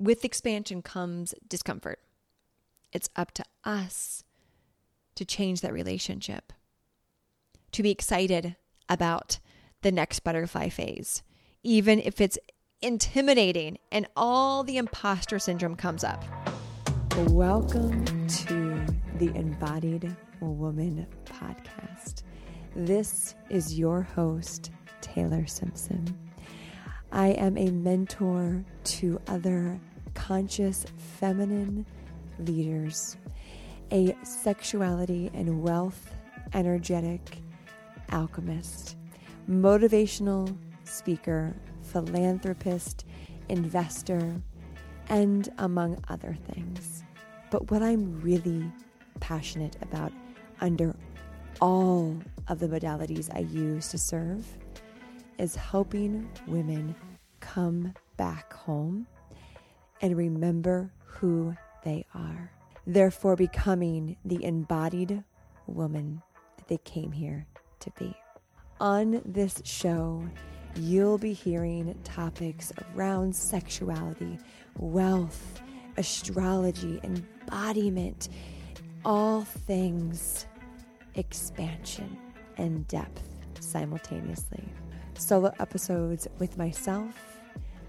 with expansion comes discomfort. It's up to us to change that relationship, to be excited about the next butterfly phase, even if it's intimidating and all the imposter syndrome comes up. Welcome to the Embodied Woman podcast. This is your host, Taylor Simpson. I am a mentor to other conscious feminine leaders, a sexuality and wealth energetic alchemist, motivational speaker, philanthropist, investor, and among other things. But what I'm really passionate about under all of the modalities I use to serve is helping women come back home and remember who they are, therefore becoming the embodied woman that they came here to be. On this show, you'll be hearing topics around sexuality, wealth, astrology, embodiment, all things expansion and depth simultaneously. Solo episodes with myself,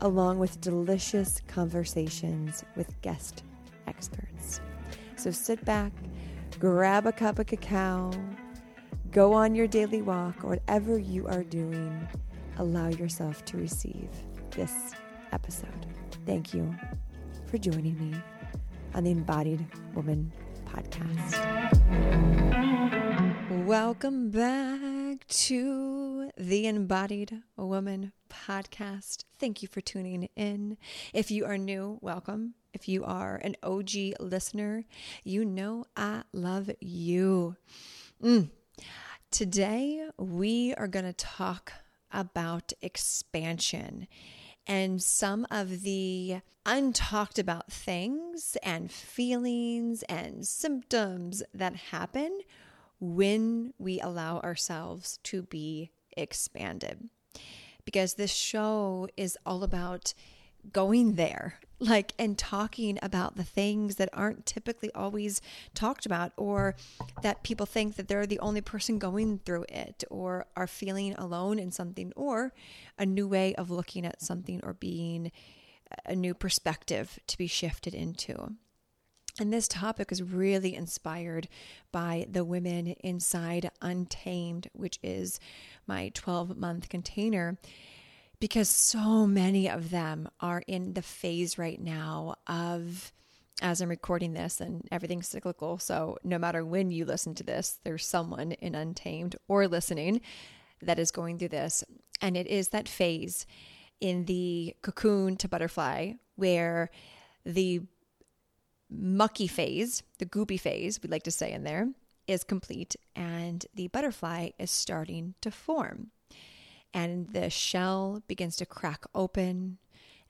along with delicious conversations with guest experts. So sit back, grab a cup of cacao, go on your daily walk, or whatever you are doing, allow yourself to receive this episode. Thank you for joining me on the Embodied Woman podcast. Welcome back to the Embodied Woman podcast. Thank you for tuning in. If you are new, welcome. If you are an OG listener, you know I love you. Mm. Today, we are going to talk about expansion and some of the untalked about things and feelings and symptoms that happen when we allow ourselves to be expanded. Because this show is all about going there, like, and talking about the things that aren't typically always talked about, or that people think that they're the only person going through it, or are feeling alone in something, or a new way of looking at something, or being a new perspective to be shifted into. And this topic is really inspired by the women inside Untamed, which is my 12 month container, because so many of them are in the phase right now of, as I'm recording this, and everything's cyclical. So no matter when you listen to this, there's someone in Untamed or listening that is going through this. And it is that phase in the cocoon to butterfly where the mucky phase, the goopy phase, we'd like to say in there, is complete and the butterfly is starting to form. And the shell begins to crack open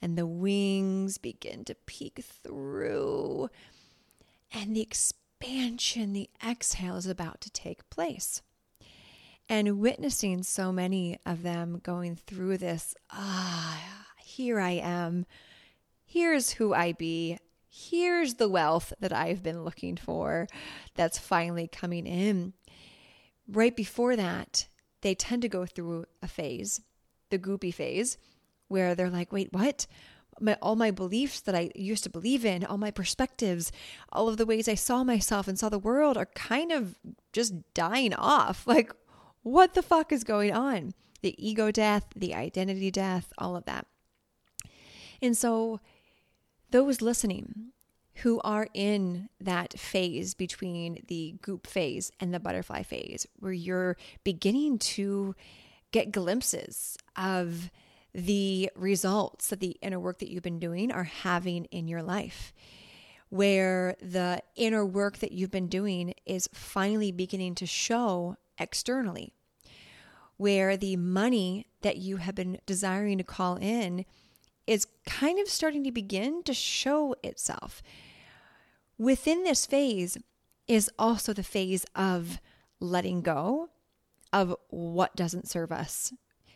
and the wings begin to peek through. And the expansion, the exhale is about to take place. And witnessing so many of them going through this, ah, here I am. Here's who I be here's the wealth that I've been looking for that's finally coming in. Right before that, they tend to go through a phase, the goopy phase, where they're like, wait, what? My, all my beliefs that I used to believe in, all my perspectives, all of the ways I saw myself and saw the world are kind of just dying off. Like, what the fuck is going on? The ego death, the identity death, all of that. And so those listening who are in that phase between the goop phase and the butterfly phase, where you're beginning to get glimpses of the results that the inner work that you've been doing are having in your life, where the inner work that you've been doing is finally beginning to show externally, where the money that you have been desiring to call in is kind of starting to begin to show itself. Within this phase is also the phase of letting go of what doesn't serve us.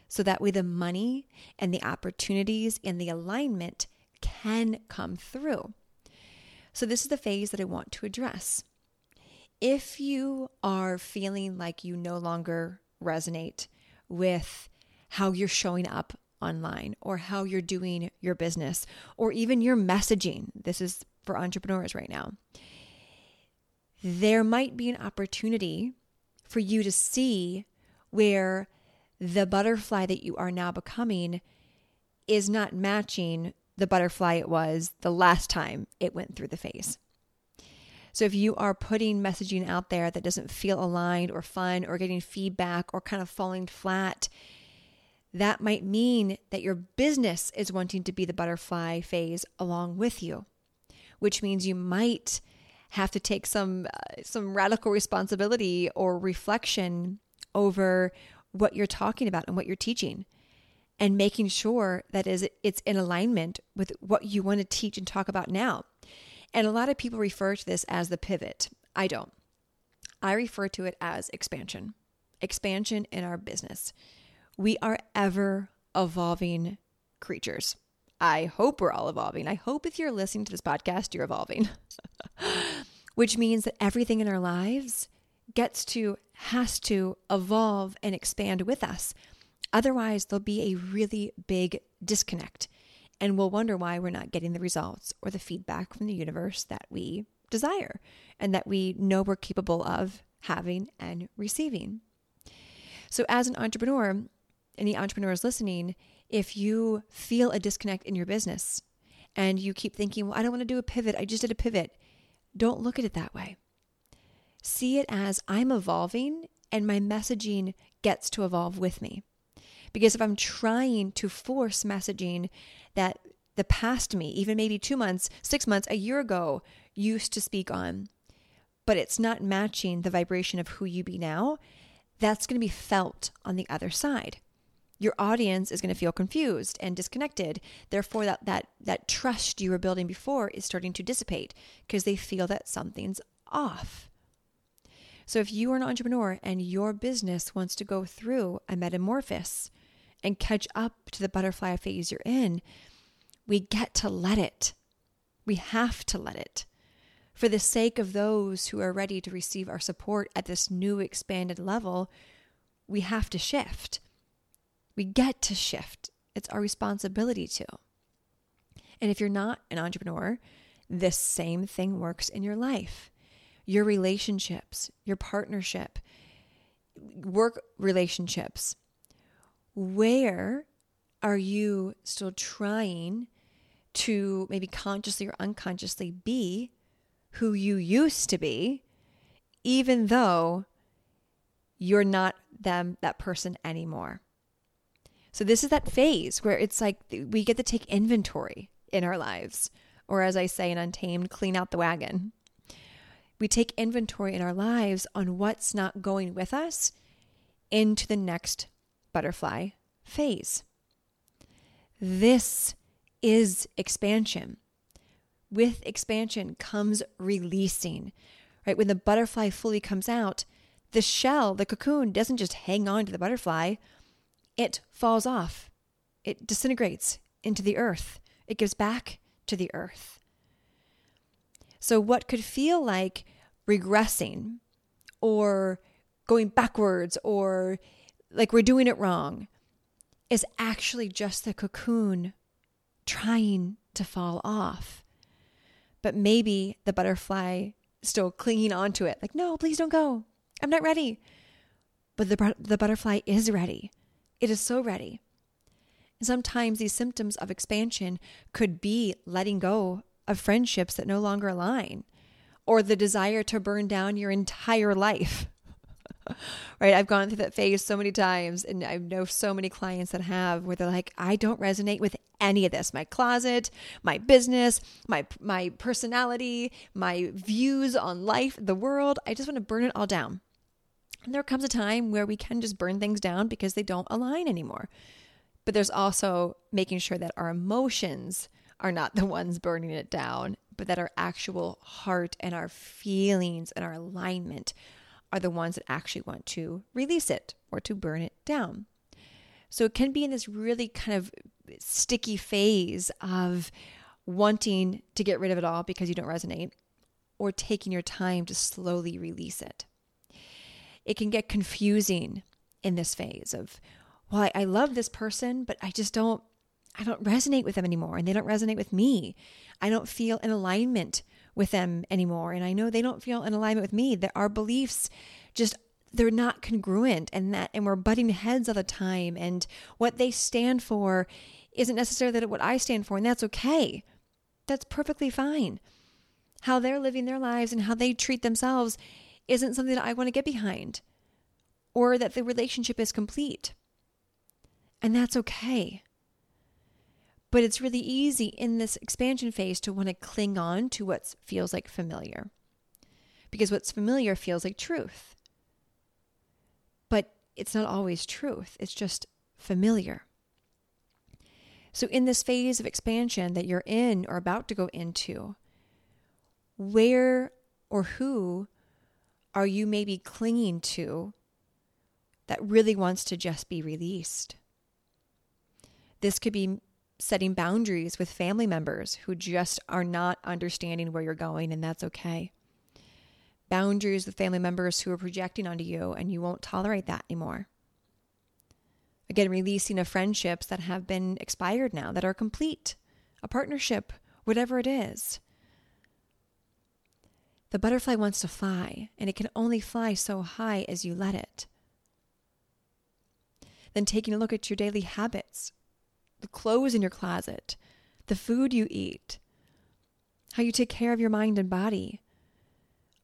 So that way, the money and the opportunities and the alignment can come through. So, this is the phase that I want to address. If you are feeling like you no longer resonate with how you're showing up online or how you're doing your business or even your messaging, this is for entrepreneurs right now, there might be an opportunity for you to see where the butterfly that you are now becoming is not matching the butterfly it was the last time it went through the phase. So if you are putting messaging out there that doesn't feel aligned or fun or getting feedback or kind of falling flat, that might mean that your business is wanting to be the butterfly phase along with you, which means you might have to take some uh, some radical responsibility or reflection over what you're talking about and what you're teaching and making sure that is it's in alignment with what you want to teach and talk about now. And a lot of people refer to this as the pivot. I don't. I refer to it as expansion. Expansion in our business. We are ever evolving creatures. I hope we're all evolving. I hope if you're listening to this podcast, you're evolving, which means that everything in our lives gets to, has to evolve and expand with us. Otherwise, there'll be a really big disconnect, and we'll wonder why we're not getting the results or the feedback from the universe that we desire and that we know we're capable of having and receiving. So, as an entrepreneur, any entrepreneurs listening, if you feel a disconnect in your business and you keep thinking, well, I don't want to do a pivot, I just did a pivot, don't look at it that way. See it as I'm evolving and my messaging gets to evolve with me. Because if I'm trying to force messaging that the past me, even maybe two months, six months, a year ago, used to speak on, but it's not matching the vibration of who you be now, that's going to be felt on the other side your audience is going to feel confused and disconnected. Therefore that that that trust you were building before is starting to dissipate because they feel that something's off. So if you are an entrepreneur and your business wants to go through a metamorphosis and catch up to the butterfly phase you're in we get to let it. We have to let it. For the sake of those who are ready to receive our support at this new expanded level we have to shift we get to shift, it's our responsibility to. And if you're not an entrepreneur, this same thing works in your life. Your relationships, your partnership, work relationships. Where are you still trying to maybe consciously or unconsciously be who you used to be, even though you're not them, that person anymore? So this is that phase where it's like we get to take inventory in our lives, or as I say in Untamed, clean out the wagon. We take inventory in our lives on what's not going with us into the next butterfly phase. This is expansion. With expansion comes releasing, right? When the butterfly fully comes out, the shell, the cocoon, doesn't just hang on to the butterfly it falls off. It disintegrates into the earth. It gives back to the earth. So, what could feel like regressing or going backwards or like we're doing it wrong is actually just the cocoon trying to fall off. But maybe the butterfly still clinging onto it, like, no, please don't go. I'm not ready. But the, the butterfly is ready. It is so ready. And sometimes these symptoms of expansion could be letting go of friendships that no longer align or the desire to burn down your entire life. right? I've gone through that phase so many times, and I know so many clients that have where they're like, I don't resonate with any of this my closet, my business, my, my personality, my views on life, the world. I just want to burn it all down. And there comes a time where we can just burn things down because they don't align anymore. But there's also making sure that our emotions are not the ones burning it down, but that our actual heart and our feelings and our alignment are the ones that actually want to release it or to burn it down. So it can be in this really kind of sticky phase of wanting to get rid of it all because you don't resonate, or taking your time to slowly release it. It can get confusing in this phase of, well, I, I love this person, but I just don't, I don't resonate with them anymore, and they don't resonate with me. I don't feel in alignment with them anymore, and I know they don't feel in alignment with me. That our beliefs just they're not congruent and that and we're butting heads all the time and what they stand for isn't necessarily what I stand for and that's okay. That's perfectly fine. How they're living their lives and how they treat themselves isn't something that I want to get behind or that the relationship is complete. And that's okay. But it's really easy in this expansion phase to want to cling on to what feels like familiar. Because what's familiar feels like truth. But it's not always truth, it's just familiar. So, in this phase of expansion that you're in or about to go into, where or who are you maybe clinging to that really wants to just be released? This could be setting boundaries with family members who just are not understanding where you're going, and that's okay. Boundaries with family members who are projecting onto you, and you won't tolerate that anymore. Again, releasing of friendships that have been expired now, that are complete, a partnership, whatever it is. The butterfly wants to fly, and it can only fly so high as you let it. Then taking a look at your daily habits, the clothes in your closet, the food you eat, how you take care of your mind and body.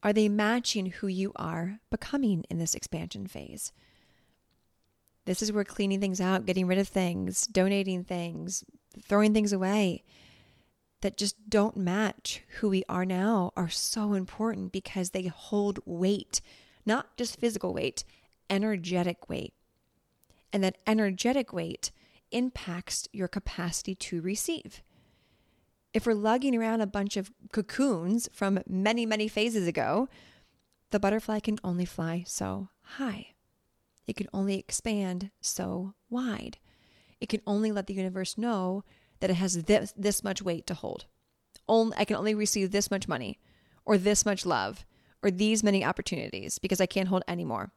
Are they matching who you are becoming in this expansion phase? This is where cleaning things out, getting rid of things, donating things, throwing things away that just don't match who we are now are so important because they hold weight, not just physical weight, energetic weight. And that energetic weight impacts your capacity to receive. If we're lugging around a bunch of cocoons from many, many phases ago, the butterfly can only fly so high. It can only expand so wide. It can only let the universe know that it has this, this much weight to hold. Only, I can only receive this much money or this much love or these many opportunities because I can't hold any more.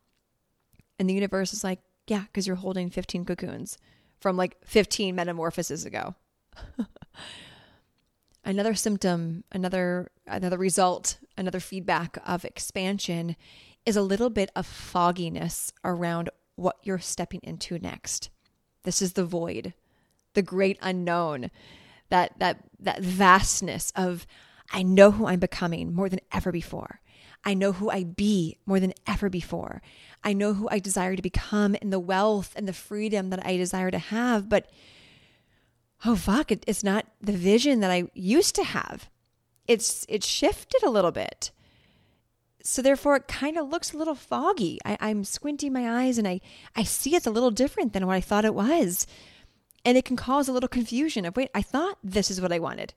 And the universe is like, yeah, because you're holding 15 cocoons from like 15 metamorphoses ago. another symptom, another another result, another feedback of expansion is a little bit of fogginess around what you're stepping into next. This is the void, the great unknown, that that that vastness of I know who I'm becoming more than ever before. I know who I be more than ever before. I know who I desire to become and the wealth and the freedom that I desire to have. But oh fuck, it, it's not the vision that I used to have. It's it's shifted a little bit. So therefore it kind of looks a little foggy. I, I'm squinting my eyes and I, I see it's a little different than what I thought it was. And it can cause a little confusion of wait, I thought this is what I wanted.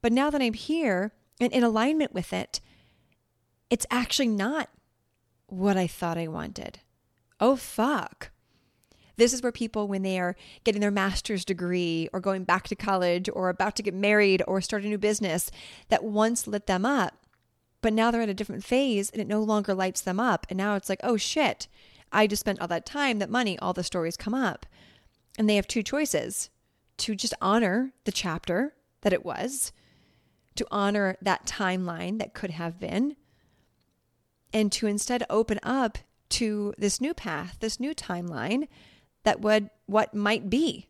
But now that I'm here and in alignment with it, it's actually not what I thought I wanted. Oh, fuck. This is where people, when they are getting their master's degree or going back to college or about to get married or start a new business that once lit them up, but now they're at a different phase and it no longer lights them up. And now it's like, oh shit, I just spent all that time, that money, all the stories come up. And they have two choices to just honor the chapter that it was, to honor that timeline that could have been, and to instead open up to this new path, this new timeline that would what might be.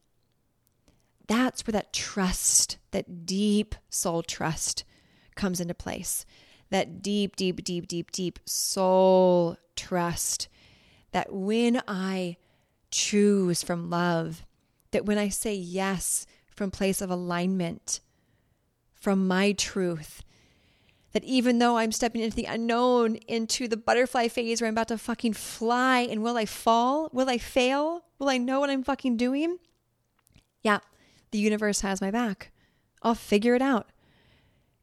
That's where that trust, that deep soul trust comes into place. That deep, deep, deep, deep, deep soul trust that when I choose from love, that when I say yes from place of alignment, from my truth, that even though I'm stepping into the unknown, into the butterfly phase where I'm about to fucking fly, and will I fall? Will I fail? Will I know what I'm fucking doing? Yeah, the universe has my back. I'll figure it out.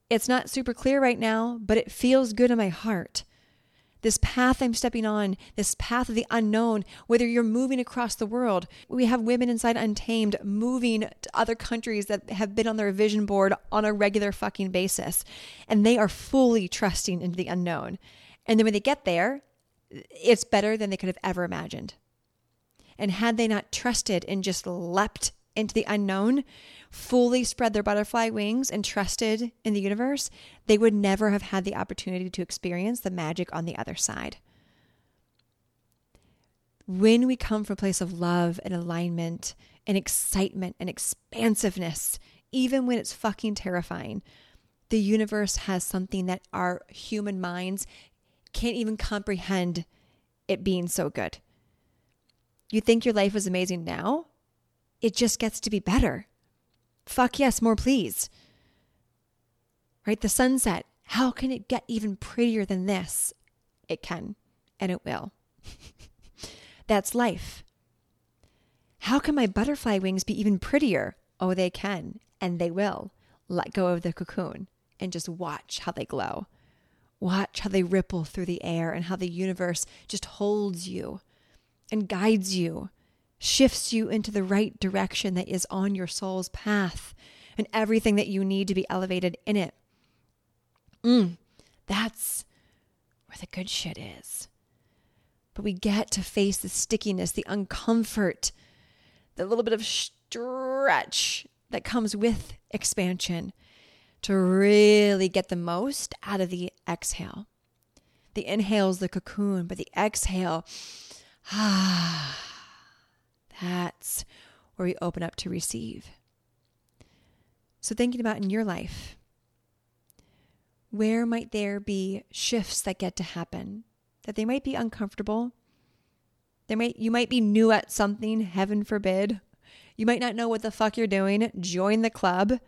It's not super clear right now, but it feels good in my heart. This path I'm stepping on, this path of the unknown, whether you're moving across the world. We have women inside Untamed moving to other countries that have been on their vision board on a regular fucking basis. And they are fully trusting into the unknown. And then when they get there, it's better than they could have ever imagined. And had they not trusted and just leapt into the unknown, fully spread their butterfly wings and trusted in the universe, they would never have had the opportunity to experience the magic on the other side. When we come from a place of love and alignment and excitement and expansiveness, even when it's fucking terrifying, the universe has something that our human minds can't even comprehend it being so good. You think your life is amazing now? It just gets to be better. Fuck yes, more please. Right? The sunset. How can it get even prettier than this? It can, and it will. That's life. How can my butterfly wings be even prettier? Oh, they can, and they will. Let go of the cocoon and just watch how they glow. Watch how they ripple through the air and how the universe just holds you and guides you shifts you into the right direction that is on your soul's path and everything that you need to be elevated in it. Mm, that's where the good shit is. But we get to face the stickiness, the uncomfort, the little bit of stretch that comes with expansion to really get the most out of the exhale. The inhale is the cocoon, but the exhale, ah that's where we open up to receive. So, thinking about in your life, where might there be shifts that get to happen? That they might be uncomfortable. They might you might be new at something, heaven forbid. You might not know what the fuck you're doing. Join the club.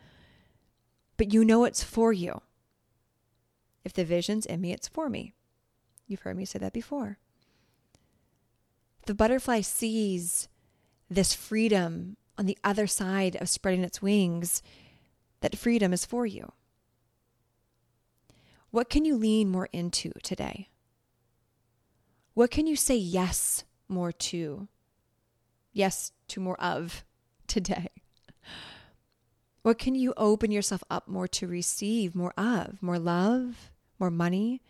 But you know it's for you. If the vision's in me, it's for me. You've heard me say that before. The butterfly sees this freedom on the other side of spreading its wings, that freedom is for you. What can you lean more into today? What can you say yes more to? Yes to more of today? What can you open yourself up more to receive more of? More love, more money,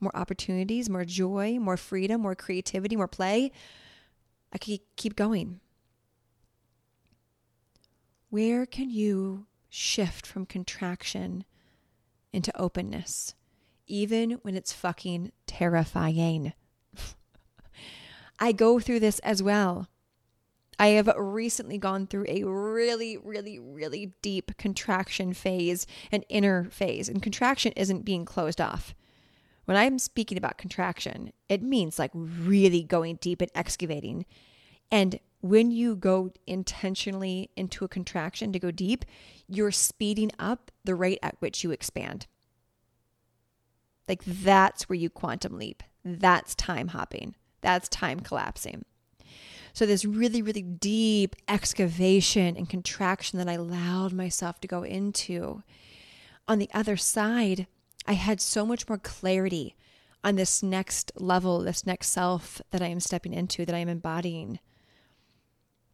more opportunities, more joy, more freedom, more creativity, more play? I could keep going. Where can you shift from contraction into openness, even when it's fucking terrifying? I go through this as well. I have recently gone through a really, really, really deep contraction phase, an inner phase. And contraction isn't being closed off. When I'm speaking about contraction, it means like really going deep and excavating. And when you go intentionally into a contraction to go deep, you're speeding up the rate at which you expand. Like that's where you quantum leap. That's time hopping. That's time collapsing. So, this really, really deep excavation and contraction that I allowed myself to go into. On the other side, I had so much more clarity on this next level, this next self that I am stepping into, that I am embodying.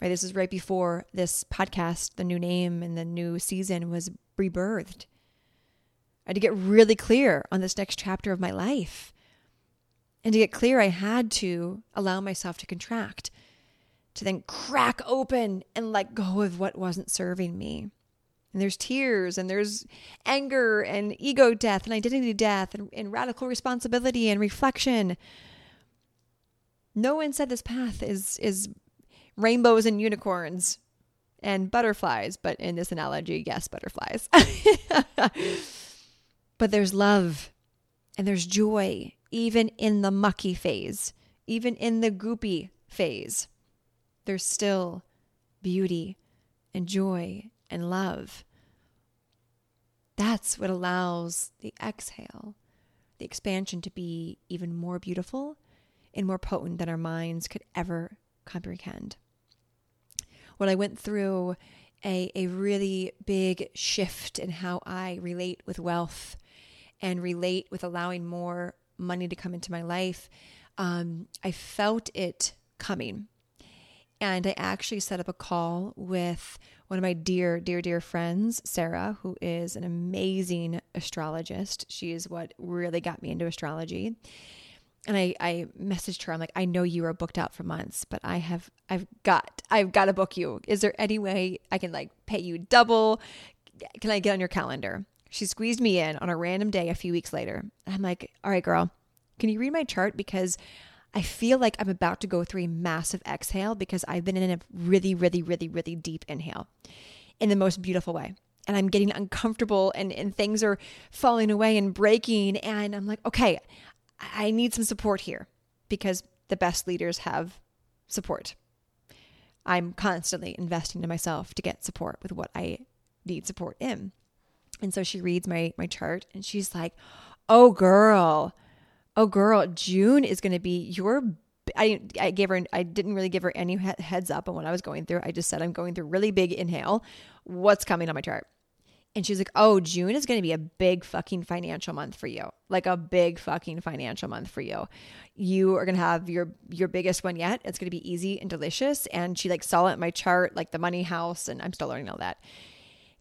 Right, this is right before this podcast, the new name and the new season was rebirthed. I had to get really clear on this next chapter of my life. And to get clear, I had to allow myself to contract, to then crack open and let go of what wasn't serving me. And there's tears and there's anger and ego death and identity death and, and radical responsibility and reflection. No one said this path is is rainbows and unicorns and butterflies, but in this analogy, yes, butterflies. but there's love and there's joy, even in the mucky phase, even in the goopy phase. There's still beauty and joy and love. That's what allows the exhale, the expansion to be even more beautiful and more potent than our minds could ever comprehend when I went through a, a really big shift in how I relate with wealth and relate with allowing more money to come into my life, um, I felt it coming. And I actually set up a call with one of my dear, dear, dear friends, Sarah, who is an amazing astrologist. She is what really got me into astrology. And I, I messaged her. I'm like, I know you are booked out for months, but I have, I've got, I've got to book you. Is there any way I can like pay you double? Can I get on your calendar? She squeezed me in on a random day a few weeks later. I'm like, all right, girl, can you read my chart? Because I feel like I'm about to go through a massive exhale because I've been in a really, really, really, really deep inhale in the most beautiful way. And I'm getting uncomfortable and, and things are falling away and breaking. And I'm like, okay, I need some support here because the best leaders have support. I'm constantly investing in myself to get support with what I need support in. And so she reads my my chart and she's like, "Oh girl. Oh girl, June is going to be your I, I gave her I didn't really give her any heads up on what I was going through. I just said I'm going through really big inhale. What's coming on my chart? And she's like, "Oh, June is going to be a big fucking financial month for you. Like a big fucking financial month for you. You are going to have your your biggest one yet. It's going to be easy and delicious." And she like saw it in my chart, like the money house, and I'm still learning all that.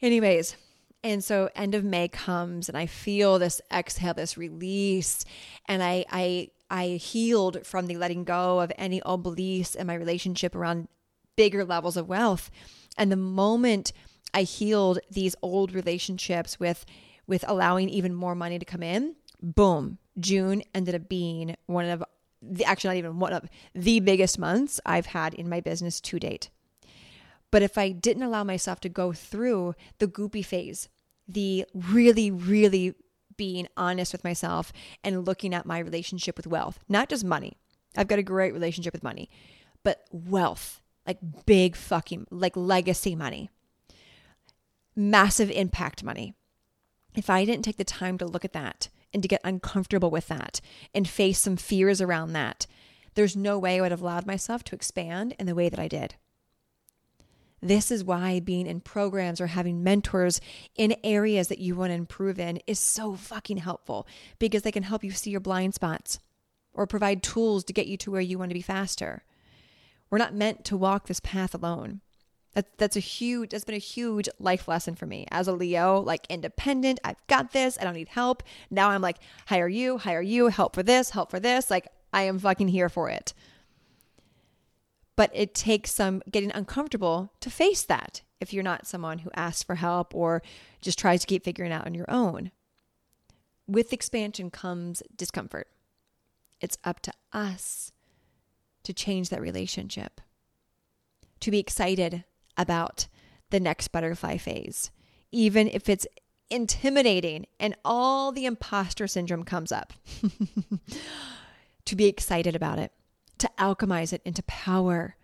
Anyways, and so end of May comes and I feel this exhale, this release, and I I I healed from the letting go of any old beliefs in my relationship around bigger levels of wealth. And the moment I healed these old relationships with with allowing even more money to come in, boom, June ended up being one of the actually not even one of the biggest months I've had in my business to date. But if I didn't allow myself to go through the goopy phase, the really, really being honest with myself and looking at my relationship with wealth, not just money. I've got a great relationship with money, but wealth, like big fucking, like legacy money, massive impact money. If I didn't take the time to look at that and to get uncomfortable with that and face some fears around that, there's no way I would have allowed myself to expand in the way that I did. This is why being in programs or having mentors in areas that you want to improve in is so fucking helpful because they can help you see your blind spots or provide tools to get you to where you want to be faster. We're not meant to walk this path alone. That, that's a huge, that's been a huge life lesson for me as a Leo, like independent. I've got this. I don't need help. Now I'm like, hire you, hire you, help for this, help for this. Like, I am fucking here for it but it takes some getting uncomfortable to face that if you're not someone who asks for help or just tries to keep figuring out on your own. With expansion comes discomfort. It's up to us to change that relationship, to be excited about the next butterfly phase, even if it's intimidating and all the imposter syndrome comes up, to be excited about it to alchemize it into power,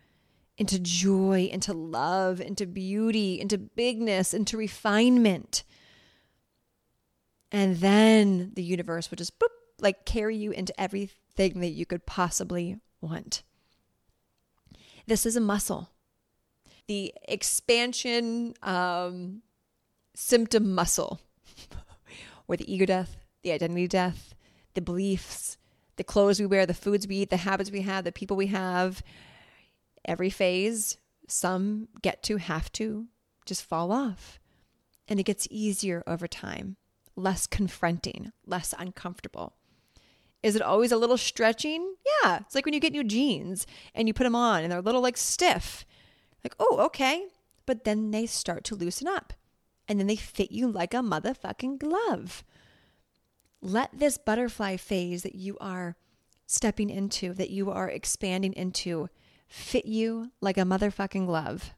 into joy, into love, into beauty, into bigness, into refinement. And then the universe will just boop, like carry you into everything that you could possibly want. This is a muscle. The expansion um, symptom muscle, or the ego death, the identity death, the beliefs, the clothes we wear, the foods we eat, the habits we have, the people we have. Every phase, some get to, have to just fall off. And it gets easier over time, less confronting, less uncomfortable. Is it always a little stretching? Yeah. It's like when you get new jeans and you put them on and they're a little like stiff. Like, oh, okay. But then they start to loosen up and then they fit you like a motherfucking glove. Let this butterfly phase that you are stepping into, that you are expanding into, fit you like a motherfucking glove.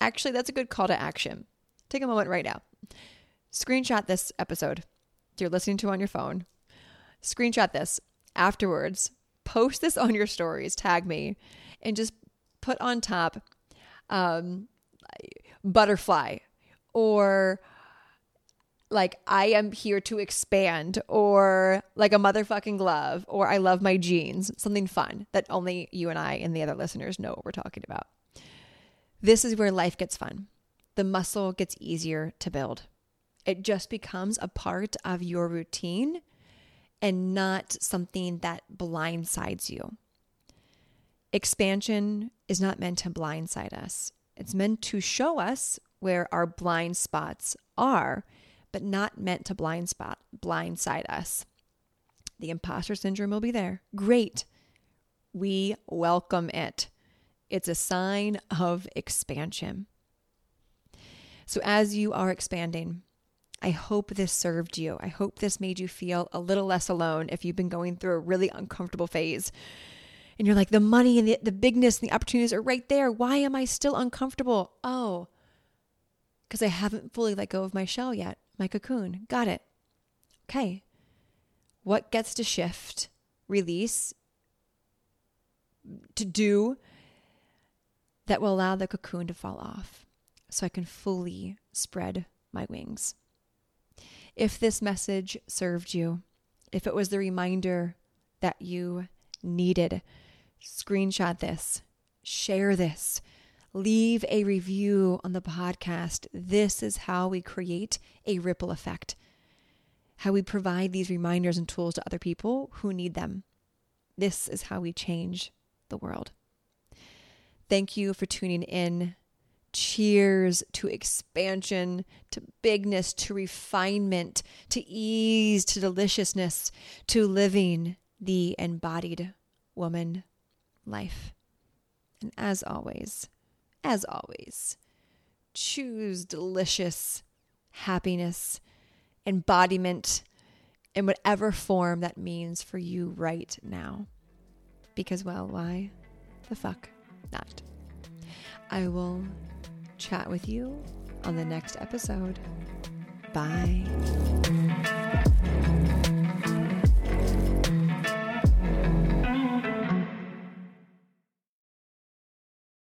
Actually, that's a good call to action. Take a moment right now. Screenshot this episode you're listening to on your phone. Screenshot this afterwards. Post this on your stories. Tag me and just put on top um, butterfly or like I am here to expand or like a motherfucking glove or I love my jeans, something fun that only you and I and the other listeners know what we're talking about. This is where life gets fun. The muscle gets easier to build. It just becomes a part of your routine and not something that blindsides you. Expansion is not meant to blindside us. It's meant to show us where our blind spots are, but not meant to blind spot blindside us. The imposter syndrome will be there. Great. We welcome it. It's a sign of expansion. So as you are expanding, I hope this served you. I hope this made you feel a little less alone if you've been going through a really uncomfortable phase. And you're like, the money and the, the bigness and the opportunities are right there. Why am I still uncomfortable? Oh, because I haven't fully let go of my shell yet, my cocoon. Got it. Okay. What gets to shift, release, to do that will allow the cocoon to fall off so I can fully spread my wings? If this message served you, if it was the reminder that you needed, screenshot this, share this, leave a review on the podcast. This is how we create a ripple effect, how we provide these reminders and tools to other people who need them. This is how we change the world. Thank you for tuning in. Cheers to expansion, to bigness, to refinement, to ease, to deliciousness, to living the embodied woman life. And as always, as always, choose delicious happiness, embodiment, in whatever form that means for you right now. Because, well, why the fuck not? I will chat with you on the next episode. Bye.